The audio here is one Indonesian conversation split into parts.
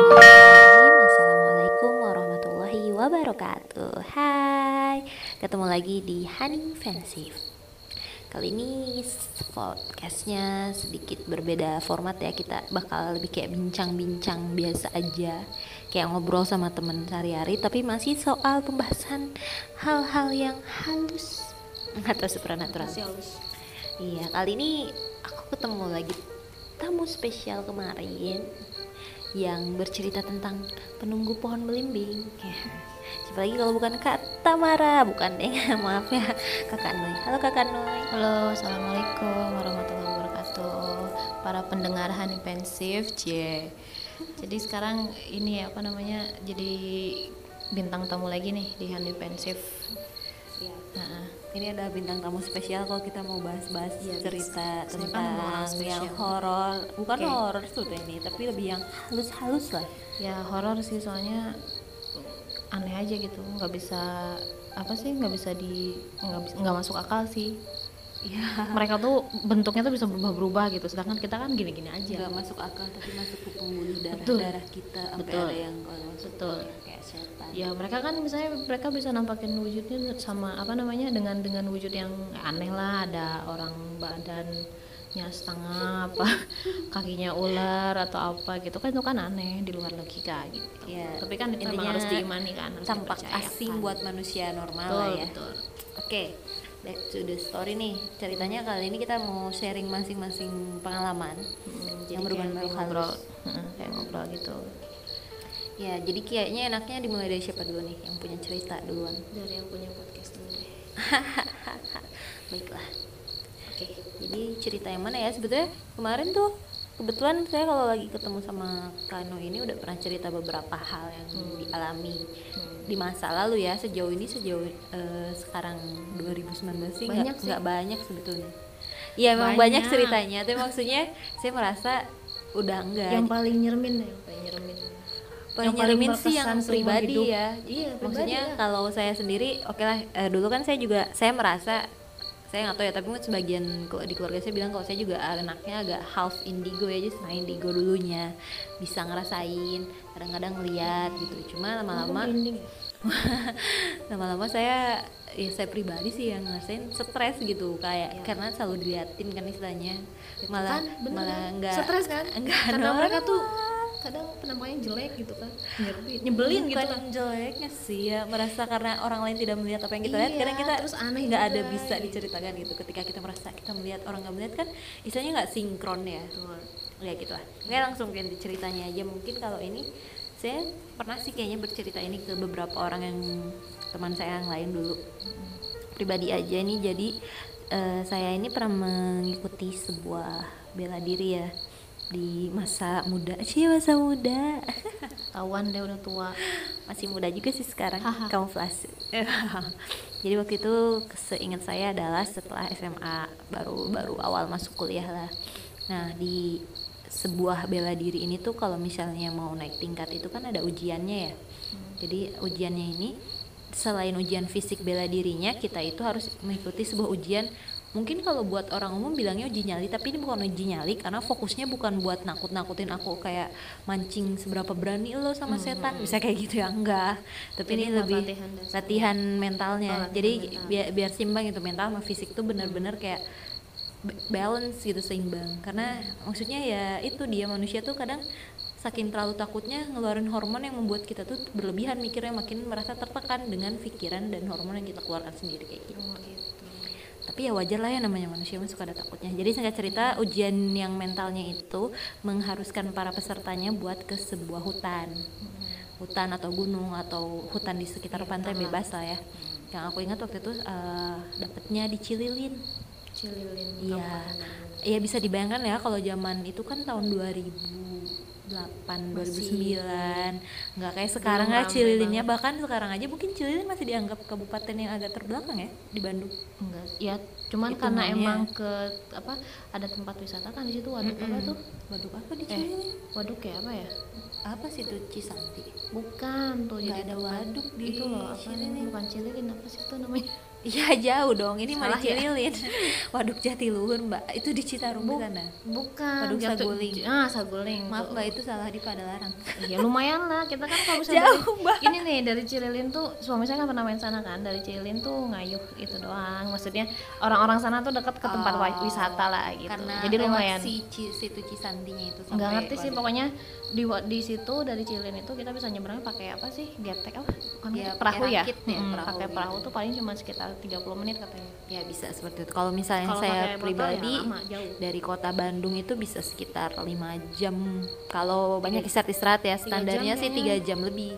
Bismillahirrahmanirrahim Assalamualaikum warahmatullahi wabarakatuh. Hai Ketemu lagi di Honey Fansif Kali ini podcastnya sedikit berbeda format ya. Kita bakal lebih kayak bincang-bincang biasa aja. Kayak ngobrol sama temen sehari-hari Tapi masih soal pembahasan hal-hal yang halus. Atau supernatural Iya kali ini aku ketemu lagi tamu spesial kemarin yang bercerita tentang penunggu pohon belimbing ya. Siapa lagi kalau bukan Kak Tamara bukan deh maaf ya Kakak Noy halo Kakak Noy Halo, assalamualaikum warahmatullahi wabarakatuh. Para pendengar Honey Pensif, C. Jadi sekarang ini apa namanya? Jadi bintang tamu lagi nih di Honey Pensif. ya. Nah, ini ada bintang tamu spesial kalau kita mau bahas-bahas Iya, cerita kan tentang yang horor bukan Oke. horor sebetulnya ini tapi lebih yang halus-halus lah ya horor sih soalnya aneh aja gitu, nggak bisa apa sih nggak bisa di nggak bisa- nggak masuk akal sih. Iya Mereka tuh bentuknya tuh bisa berubah-berubah gitu, sedangkan kita kan gini-gini aja. nggak masuk akal tapi masuk ke pembuluh darah Betul. darah kita sampai Betul. ada yang masuk Betul. kayak setan ya mereka kan misalnya mereka bisa nampakin wujudnya sama apa namanya dengan dengan wujud yang aneh lah ada orang badannya setengah apa kakinya ular atau apa gitu kan itu kan aneh di luar logika gitu Iya, tapi kan itu intinya harus diimani kan harus tampak asing buat manusia normal betul, lah ya betul. Oke, back to the story nih. Ceritanya kali ini kita mau sharing masing-masing pengalaman. Hmm, Yang berhubungan kayak ngobrol halus. Heeh, kayak ngobrol gitu Ya, jadi kayaknya enaknya dimulai dari siapa dulu nih yang punya cerita duluan. dari yang punya podcast dulu deh Baiklah. Oke, jadi cerita yang mana ya sebetulnya? Kemarin tuh kebetulan saya kalau lagi ketemu sama Kano ini udah pernah cerita beberapa hal yang dialami di masa lalu ya. Sejauh ini sejauh eh, sekarang 2019 sih nggak Banyak sih. nggak banyak sebetulnya. Iya memang banyak. Banyak. ceritanya, tapi maksudnya saya merasa udah enggak. yang paling nyeremin deh yang paling nyeremin paling yang paling nyerimin sih yang pribadi hidup. ya. Iya, pribadi Maksudnya lah. kalau saya sendiri, oke lah. eh, dulu kan saya juga saya merasa saya nggak tahu ya, tapi mungkin sebagian di keluarga saya bilang kalau saya juga anaknya agak half indigo ya, jadi setengah indigo dulunya bisa ngerasain, kadang-kadang ngeliat gitu. Cuma lama-lama ya? lama-lama saya ya saya pribadi sih yang ngerasain stres gitu kayak karena selalu diliatin kan istilahnya malah kan, bener malah kan? enggak stres kan enggak karena normal. mereka tuh kadang penampaknya jelek gitu kan. Nyebelin, nyebelin gitu Bukan kan. jeleknya sih ya merasa karena orang lain tidak melihat apa yang kita lihat. Iya, kadang kita terus aneh nggak ada juga, bisa gitu. diceritakan gitu. Ketika kita merasa kita melihat orang nggak melihat kan istilahnya nggak sinkron ya. Ya gitu lah nggak langsung ganti ceritanya aja. Mungkin kalau ini saya pernah sih kayaknya bercerita ini ke beberapa orang yang teman saya yang lain dulu. Pribadi aja nih. Jadi eh, saya ini pernah mengikuti sebuah bela diri ya di masa muda sih masa muda. Tawan deh udah tua. Masih muda juga sih sekarang Haha. kamuflase. Jadi waktu itu seingat saya adalah setelah SMA baru baru awal masuk kuliah lah. Nah di sebuah bela diri ini tuh kalau misalnya mau naik tingkat itu kan ada ujiannya ya. Jadi ujiannya ini selain ujian fisik bela dirinya kita itu harus mengikuti sebuah ujian mungkin kalau buat orang umum bilangnya uji nyali tapi ini bukan uji nyali karena fokusnya bukan buat nakut-nakutin aku kayak mancing seberapa berani lo sama setan. bisa kayak gitu ya? Enggak. Tapi Jadi ini lebih latihan latihan mentalnya. Oh, latihan jadi mental. biar biar seimbang itu mental sama fisik tuh bener-bener kayak balance gitu seimbang. Karena maksudnya ya itu dia manusia tuh kadang saking terlalu takutnya ngeluarin hormon yang membuat kita tuh berlebihan mikirnya makin merasa tertekan dengan pikiran dan hormon yang kita keluarkan sendiri kayak gitu. Oh, gitu tapi ya wajar lah ya namanya manusia mah suka ada takutnya. Jadi singkat cerita ujian yang mentalnya itu mengharuskan para pesertanya buat ke sebuah hutan. Hutan atau gunung atau hutan di sekitar pantai bebas lah ya. Yang aku ingat waktu itu eh, dapetnya di Cililin. Cililin iya. iya bisa dibayangkan ya kalau zaman itu kan tahun 2008 2009 nggak kayak sekarang Belum ya Cililinnya bahkan sekarang aja mungkin Cililin masih dianggap kabupaten yang agak terbelakang ya di Bandung. Enggak ya cuman Itu karena namanya. emang ke apa ada tempat wisata kan di situ waduk apa tuh? Waduk apa di eh waduk ya apa ya? Apa sih itu Cisanti? bukan tuh Nggak jadi ada waduk di itu loh apa Cililin. bukan cililin apa sih itu namanya Iya jauh dong, ini malah Salah ya? Cililin. Waduk Jatiluhur mbak, itu di Citarum di sana. bukan Waduk jatuh- Saguling. ah saguling Maaf mbak itu salah di Padalarang. ya lumayan lah kita kan kalau misalnya Jauh, dari- Mbak. ini nih dari Cililin tuh suami saya kan pernah main sana kan dari Cililin tuh ngayuh itu doang maksudnya orang-orang sana tuh dekat ke tempat Oh, wisata lah gitu Karena jadi lumayan si situ Cisantinya itu nggak sampai ngerti sih pokoknya di di situ dari Cililin itu kita bisa nyebrangnya pakai apa sih getek apa bukan Ya, perahu ya, ya, Mm, perahu pakai gitu. perahu tuh paling cuma sekitar 30 menit katanya Ya bisa seperti itu. Kalau misalnya Kalau saya motor pribadi ya lama, jauh. dari kota Bandung itu bisa sekitar 5 jam. Kalau banyak istirahat-istirahat ya, standarnya sih tiga kayaknya. jam lebih.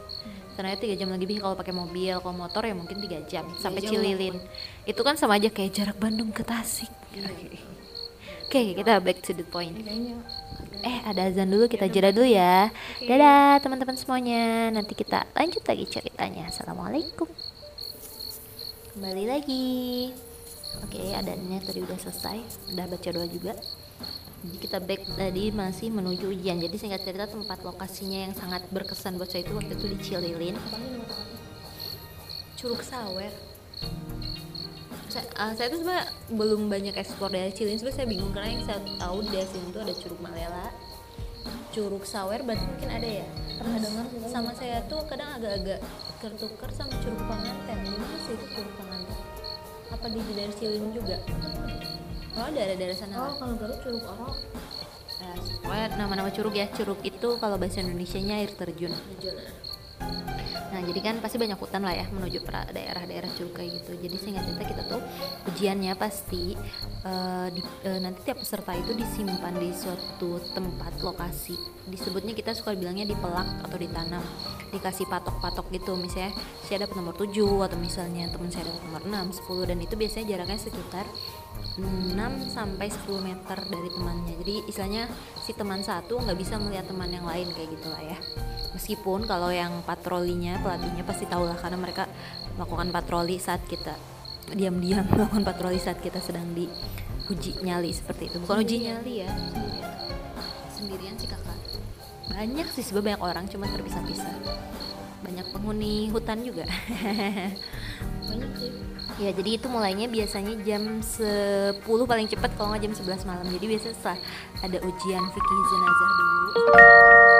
Standarnya tiga jam lebih kalau pakai mobil, kalau motor ya mungkin tiga jam sampai lah Cililin. Itu kan sama aja kayak jarak Bandung ke Tasik. Oke, kita back to the point. kayaknya Eh, ada azan dulu, kita jeda dulu ya. Dadah teman-teman semuanya. Nanti kita lanjut lagi ceritanya. Assalamualaikum. Kembali lagi. Oke, adanya tadi udah selesai. Udah baca doa juga. Jadi kita back tadi masih menuju ujian. Jadi singkat cerita tempat lokasinya yang sangat berkesan buat saya itu waktu itu di Cililin. Curug Sawer. Saya, ah, saya tuh sebenarnya belum banyak ekspor dari Cililin. Sebenarnya saya bingung karena yang saya tahu di sini tuh ada Curug Malela, Curug Sawer, berarti mungkin ada ya. pernah dengar sih Sama saya tuh kadang agak-agak tertukar sama Curug Panganten. Di mana sih itu Curug Panganten? Apa di daerah Cililin juga? Oh, daerah-daerah sana. oh kalau Garut curug Nah, pokoknya nama-nama curug ya. Curug itu kalau bahasa Indonesianya air terjun. Nah, jadi kan pasti banyak hutan lah ya menuju daerah-daerah curug kayak gitu. Jadi singkat cerita kita tuh ujiannya pasti eh, di- eh, nanti tiap peserta itu disimpan di suatu tempat lokasi. Disebutnya kita suka bilangnya dipelak atau ditanam. Dikasih patok-patok gitu. Misalnya saya dapat nomor 7 atau misalnya teman saya dapat nomor 6, 10 dan itu biasanya jaraknya sekitar 6 sampai 10 meter dari temannya. Jadi istilahnya si teman satu nggak bisa melihat teman yang lain kayak gitulah ya. Meskipun kalau yang patrolinya pelatihnya pasti tahu lah karena mereka melakukan patroli saat kita diam-diam melakukan patroli saat kita sedang diuji nyali seperti itu. Bukan uji nyali ya, sendirian sih kakak. Banyak sih sebenarnya banyak orang cuma terpisah-pisah. Banyak penghuni hutan juga. banyak sih Ya jadi itu mulainya biasanya jam 10 paling cepat kalau nggak jam 11 malam Jadi biasanya setelah ada ujian fikih jenazah dulu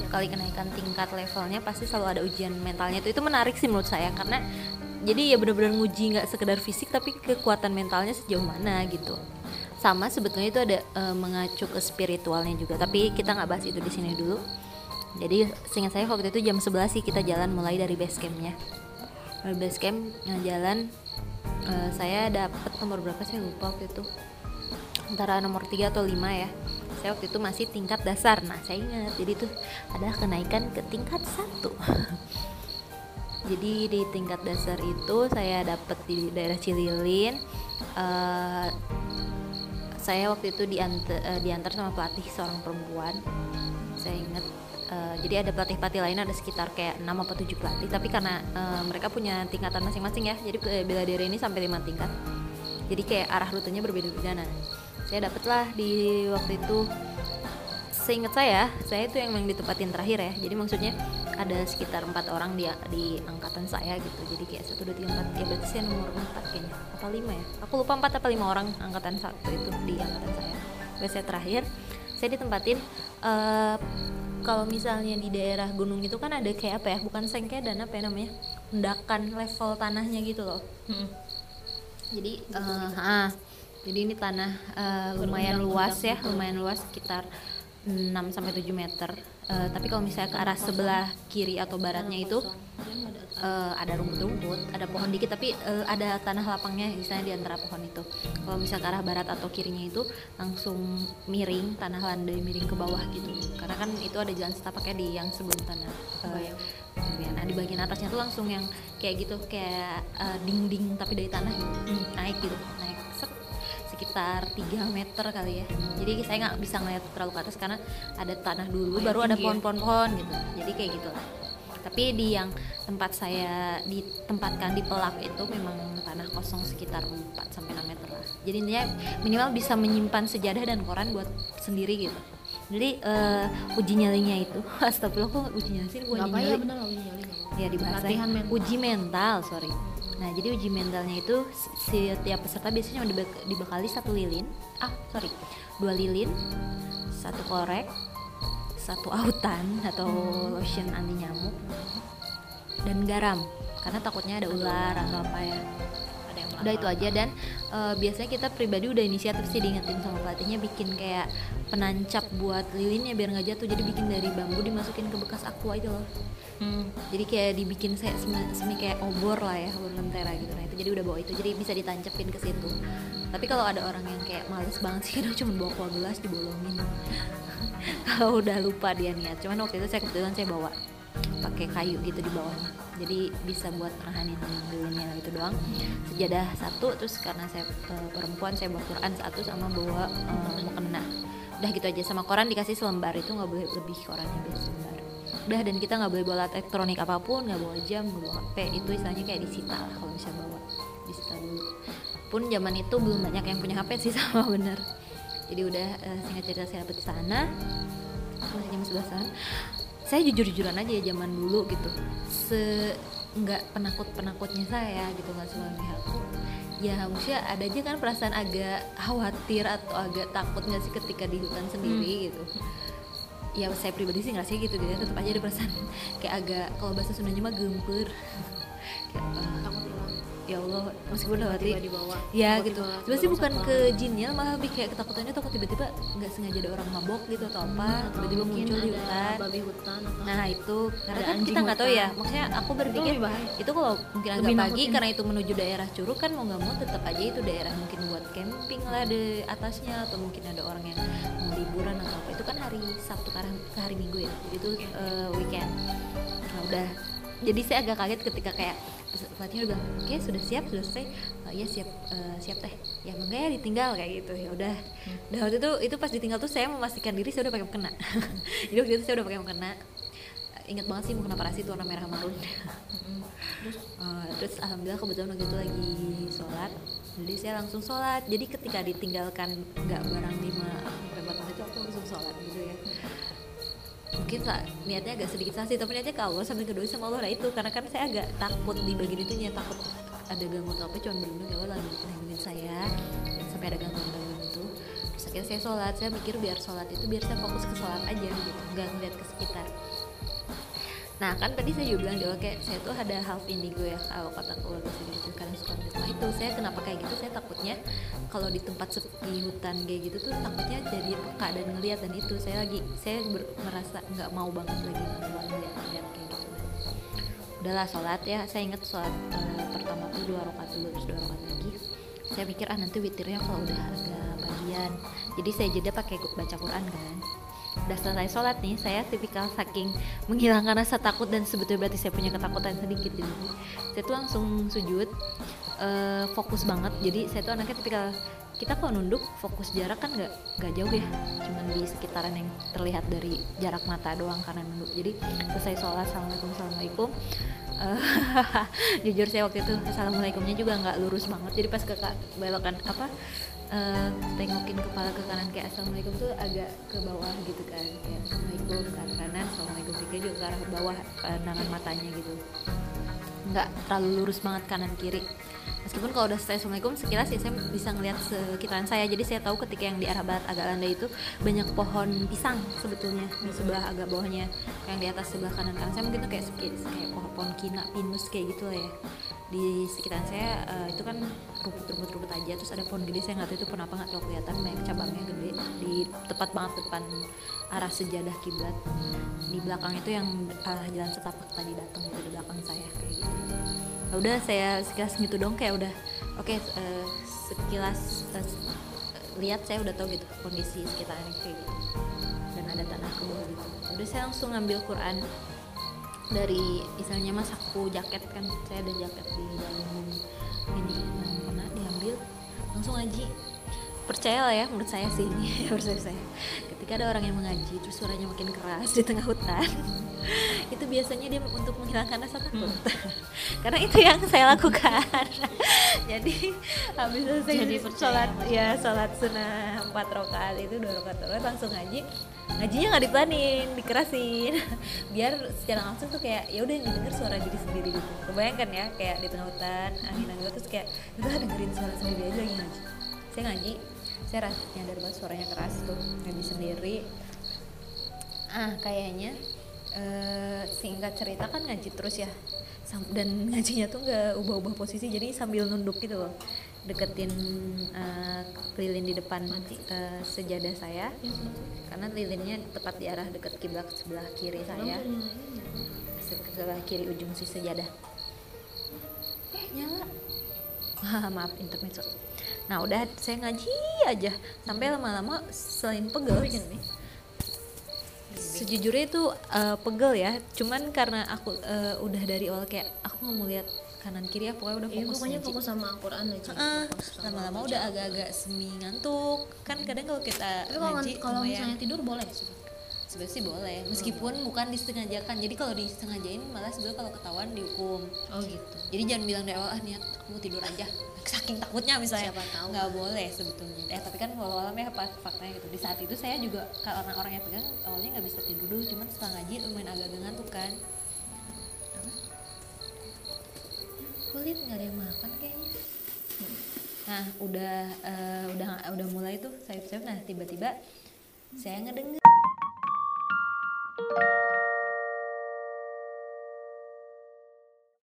setiap kali kenaikan tingkat levelnya pasti selalu ada ujian mentalnya itu itu menarik sih menurut saya karena jadi ya benar-benar nguji nggak sekedar fisik tapi kekuatan mentalnya sejauh mana gitu. Sama sebetulnya itu ada eh, mengacu ke spiritualnya juga tapi kita nggak bahas itu di sini dulu. Jadi seingat saya waktu itu jam 11 sih kita jalan mulai dari base campnya. Dari base camp nah, jalan eh, saya dapat nomor berapa saya lupa waktu itu. Antara nomor 3 atau 5 ya saya waktu itu masih tingkat dasar. Nah saya ingat. Jadi itu adalah kenaikan ke tingkat satu. Jadi di tingkat dasar itu saya dapat di daerah Cililin Eh, saya waktu itu diantar, eh, diantar sama pelatih seorang perempuan. Saya ingat eh, jadi ada pelatih-pelatih lain ada sekitar kayak 6 apa 7 pelatih. Tapi karena eh, mereka punya tingkatan masing-masing ya jadi bela diri ini sampai 5 tingkat. Jadi kayak arah rutenya berbeda-beda. Nah saya dapatlah di waktu itu seingat saya saya itu yang ditempatin terakhir ya. Jadi maksudnya ada sekitar empat orang di di angkatan saya gitu. Jadi kayak satu dua tiga empat. Ya berarti saya nomor empat kayaknya. Apa lima ya? Aku lupa empat apa lima orang angkatan satu itu di angkatan saya. Terus saya terakhir saya ditempatin eh, kalau misalnya di daerah gunung itu kan ada kayak apa ya? Bukan sengke dan apa ya namanya? Endakan level tanahnya gitu loh. Mm. jadi eh, ah, jadi ini tanah eh, lumayan luas ya lumayan luas sekitar 6 sampai 7 meter. Eh, tapi kalau misalnya ke arah sebelah kiri atau baratnya itu eh, ada rumput-rumput ada pohon dikit tapi eh, ada tanah lapangnya misalnya di antara pohon itu. Kalau misalnya ke arah barat atau kirinya itu langsung miring tanah landai miring ke bawah gitu. Karena kan itu ada jalan setapaknya di yang sebelum tanah kemudian. Nah di bagian atasnya tuh langsung yang kayak gitu kayak eh, dinding tapi dari tanah gitu naik gitu sekitar 3 meter kali ya. Jadi saya nggak bisa ngeliat terlalu ke atas karena ada tanah dulu Oh, baru ada tinggi ya? pohon-pohon pohon gitu. Jadi kayak gitu lah. Tapi di yang tempat saya ditempatkan di pelak itu memang tanah kosong sekitar 4 sampai 6 meter lah. Jadi intinya minimal bisa menyimpan sejadah dan koran buat sendiri gitu. Jadi uh, uji nyalinya itu astagfirullah kok uji nyali sih? Uji nyali. ya benar uji nyali ya dibahas mental. uji mental sorry nah jadi uji mentalnya itu setiap peserta biasanya dibekali satu lilin. Ah sorry. Dua lilin satu korek satu autan atau lotion anti nyamuk dan garam. Karena takutnya ada ular atau apa ya udah itu aja. Dan uh, biasanya kita pribadi udah inisiatif sih diingetin sama pelatihnya bikin kayak penancap buat lilinnya biar nggak jatuh. Jadi bikin dari bambu dimasukin ke bekas aqua itu loh. Hmm. jadi kayak dibikin saya semi, semi kayak obor lah ya obor lentera gitu. Nah itu jadi udah bawa itu. Jadi bisa ditancapin ke situ. Tapi kalau ada orang yang kayak males banget sih kadang cuma bawa kuah gelas dibolongin. Kalau udah lupa dia niat. Cuman waktu itu saya kebetulan saya bawa pakai kayu gitu di bawahnya jadi bisa buat nahanin lilinnya itu doang. Sejadah satu terus karena saya e, perempuan saya bawa Quran satu sama bawa e, mukena. Udah gitu aja sama koran dikasih selembar. Itu nggak boleh lebih korannya biasa selembar. Udah dan kita nggak boleh bawa elektronik apa pun nggak bawa jam nggak bawa hp itu istilahnya kayak disita lah kalau bisa bawa. Disita dulu. Pun zaman itu belum banyak yang punya hp sih sama bener. Jadi udah uh, singkat cerita saya dapet sana. Masih jam sebelasan saya jujur-jujuran aja ya zaman dulu gitu. Se nggak penakut penakutnya saya gitu nggak semua pihak. Ya maksudnya ada aja kan perasaan agak khawatir atau agak takut nggak sih ketika di hutan sendiri hmm. gitu. Ya saya pribadi sih nggak sih gitu gitu tetap aja ada perasaan kayak agak kalau bahasa Sundanya mah gempur. Kayak, uh, takut ya Allah meskipun udah mati di bawah ya gitu. tiba sih bukan ke jinnya malah lebih kayak ketakutannya takut tiba-tiba nggak sengaja ada orang mabok gitu atau apa hmm, tiba-tiba muncul di hutan babi hutan atau nah itu. Karena kan kita nggak tahu ya maksudnya aku berpikir itu, itu kalau mungkin agak pagi karena itu menuju daerah curug kan mau nggak mau tetap aja itu daerah mungkin buat camping lah di atasnya atau mungkin ada orang yang mau liburan atau apa. Itu kan hari Sabtu ke hari Minggu ya jadi itu uh, weekend. Nah udah. Jadi saya agak kaget ketika kayak pelatihnya udah bilang oke okay, sudah siap sudah selesai. Oh, iya siap uh, siap teh. Ya enggak ya ditinggal kayak gitu. Ya udah. Hmm. waktu itu itu pas ditinggal tuh saya memastikan diri saya udah pakai mukena. Jadi waktu itu saya udah pakai mukena. Ingat banget sih mukena parasi itu warna merah marun hmm. terus uh, terus alhamdulillah kebetulan waktu itu lagi sholat. Jadi saya langsung sholat. Jadi ketika ditinggalkan nggak barang lima berapa menit itu aku langsung sholat gitu ya mungkin lah, niatnya agak sedikit sasi tapi niatnya ke Allah sambil kedua sama Allah lah itu. Karena kan saya agak takut di bagian itu nya takut ada gangguan apa cuma benar ya Allah lagi lindungin saya. Sampai ada gangguan-gangguan itu. Terus akhirnya saya sholat saya mikir biar sholat itu biar saya fokus ke sholat aja gitu nggak ngeliat ke sekitar Nah kan tadi saya juga bilang di oke saya tuh ada half indigo ya kalau kata keluarga saya gitu karena suka nah itu saya kenapa kayak gitu? Saya takutnya kalau di tempat sepi hutan kayak gitu tuh takutnya jadi peka dan ngeliat dan itu. Saya lagi saya merasa nggak mau banget lagi ngeliat ngeliat kayak gitu. Udahlah sholat ya. Saya inget sholat uh, pertama tuh dua rakaat dulu terus dua rakaat lagi. Saya mikir ah nanti witirnya kalau udah agak bagian. Jadi saya jeda pakai baca Quran kan udah selesai sholat nih saya tipikal saking menghilangkan rasa takut dan sebetulnya berarti saya punya ketakutan sedikit jadi saya tuh langsung sujud uh, fokus banget. Jadi saya tuh anaknya tipikal kita kalau nunduk fokus jarak kan nggak nggak jauh ya. Cuman di sekitaran yang terlihat dari jarak mata doang karena nunduk. Jadi selesai sholat assalamualaikum assalamualaikum. Uh, jujur saya waktu itu assalamualaikumnya juga nggak lurus banget. Jadi pas kakak belokan apa uh, tengokin kepala ke kanan kayak assalamualaikum tuh agak ke bawah gitu kan kayak assalamualaikum ke arah kanan assalamualaikum juga ke arah bawah pandangan matanya gitu. Nggak terlalu lurus banget kanan kiri. Meskipun kalau udah selesai assalamualaikum sekilas ya saya bisa ngelihat sekitaran saya. Jadi saya tahu ketika yang di arah barat agak landai itu banyak pohon pisang sebetulnya di sebelah agak bawahnya yang di atas sebelah kanan. Kanan saya mungkin tuh kayak kayak pohon, pohon kina pinus kayak gitu lah ya di sekitaran saya uh, itu kan rumput-rumput-rumput aja. Terus ada pohon gede saya nggak tahu itu pohon apa nggak terlalu kelihatan. Banyak cabangnya gede di tepat banget depan arah sejadah kiblat. Di belakang itu yang arah jalan setapak tadi datang itu di belakang saya kayak gitu. Nah, udah saya sekilas gitu dong kayak udah oke okay, uh, eh, sekilas uh, lihat saya udah tahu gitu kondisi sekitarnya kayak gitu. Dan ada tanah bawah gitu. Udah saya langsung ngambil Quran dari misalnya mas aku jaket kan saya ada jaket di dalam ini. Yang pernah diambil langsung aja. Percaya lah ya menurut saya sih. Ini menurut saya ketika ada orang yang mengaji terus suaranya makin keras di tengah hutan itu biasanya dia untuk menghilangkan rasa takut. Karena itu yang saya lakukan. Jadi habis selesai Jadi sholat ya sholat sunnah empat rakaat itu dua rakaat rakaat langsung ngaji. Ngajinya nggak diplanin dikerasin. Biar secara langsung tuh kayak ya udah yang didengar suara diri sendiri gitu. Kebayangkan ya kayak di tengah hutan angin angin terus kayak udah dengerin suara sendiri aja lagi ngaji. Saya ngaji saya rasa nyadar banget suaranya keras tuh ngaji sendiri. Ah kayaknya eh, singkat cerita kan ngaji terus ya. Dan ngajinya tuh nggak ubah-ubah posisi jadi sambil nunduk gitu loh. Deketin eh, lilin di depan eh, sejadah saya. Karena lilinnya tepat di arah dekat kiblat sebelah kiri saya. Sebelah kiri ujung si sejadah. Eh nyala. Maaf intermezzo nah udah saya ngaji aja. Sampai lama-lama selain pegel. Sejujurnya itu eh, pegel ya. Cuman karena aku eh, udah dari awal kayak aku nggak mau lihat kanan kiri ya pokoknya udah ya, fokus pokoknya fokus sama Al-Quran aja. Sama lama-lama udah agak-agak semi ngantuk. Kan kadang kalau kita kalau ngaji kalau lumayan- misalnya tidur boleh sih sebenarnya sih boleh meskipun bukan disengajakan. Jadi kalau disengajain malah sebenarnya kalau ketahuan dihukum. Oh gitu. Jadi jangan bilang dari awal ah niat aku mau tidur aja. Saking takutnya misalnya. Siapa tahu. nggak boleh sebetulnya. Eh tapi kan walau alam ya apa faktanya gitu. Di saat itu saya juga kalau orang-orang yang pegang awalnya nggak bisa tidur dulu. Cuman setelah ngaji lumayan agak-agak ngantuk kan. Apa? kulit nggak ada yang makan kayaknya. Nah udah eh, udah udah mulai tuh sayup-sayup nah tiba-tiba saya ngedenger thank you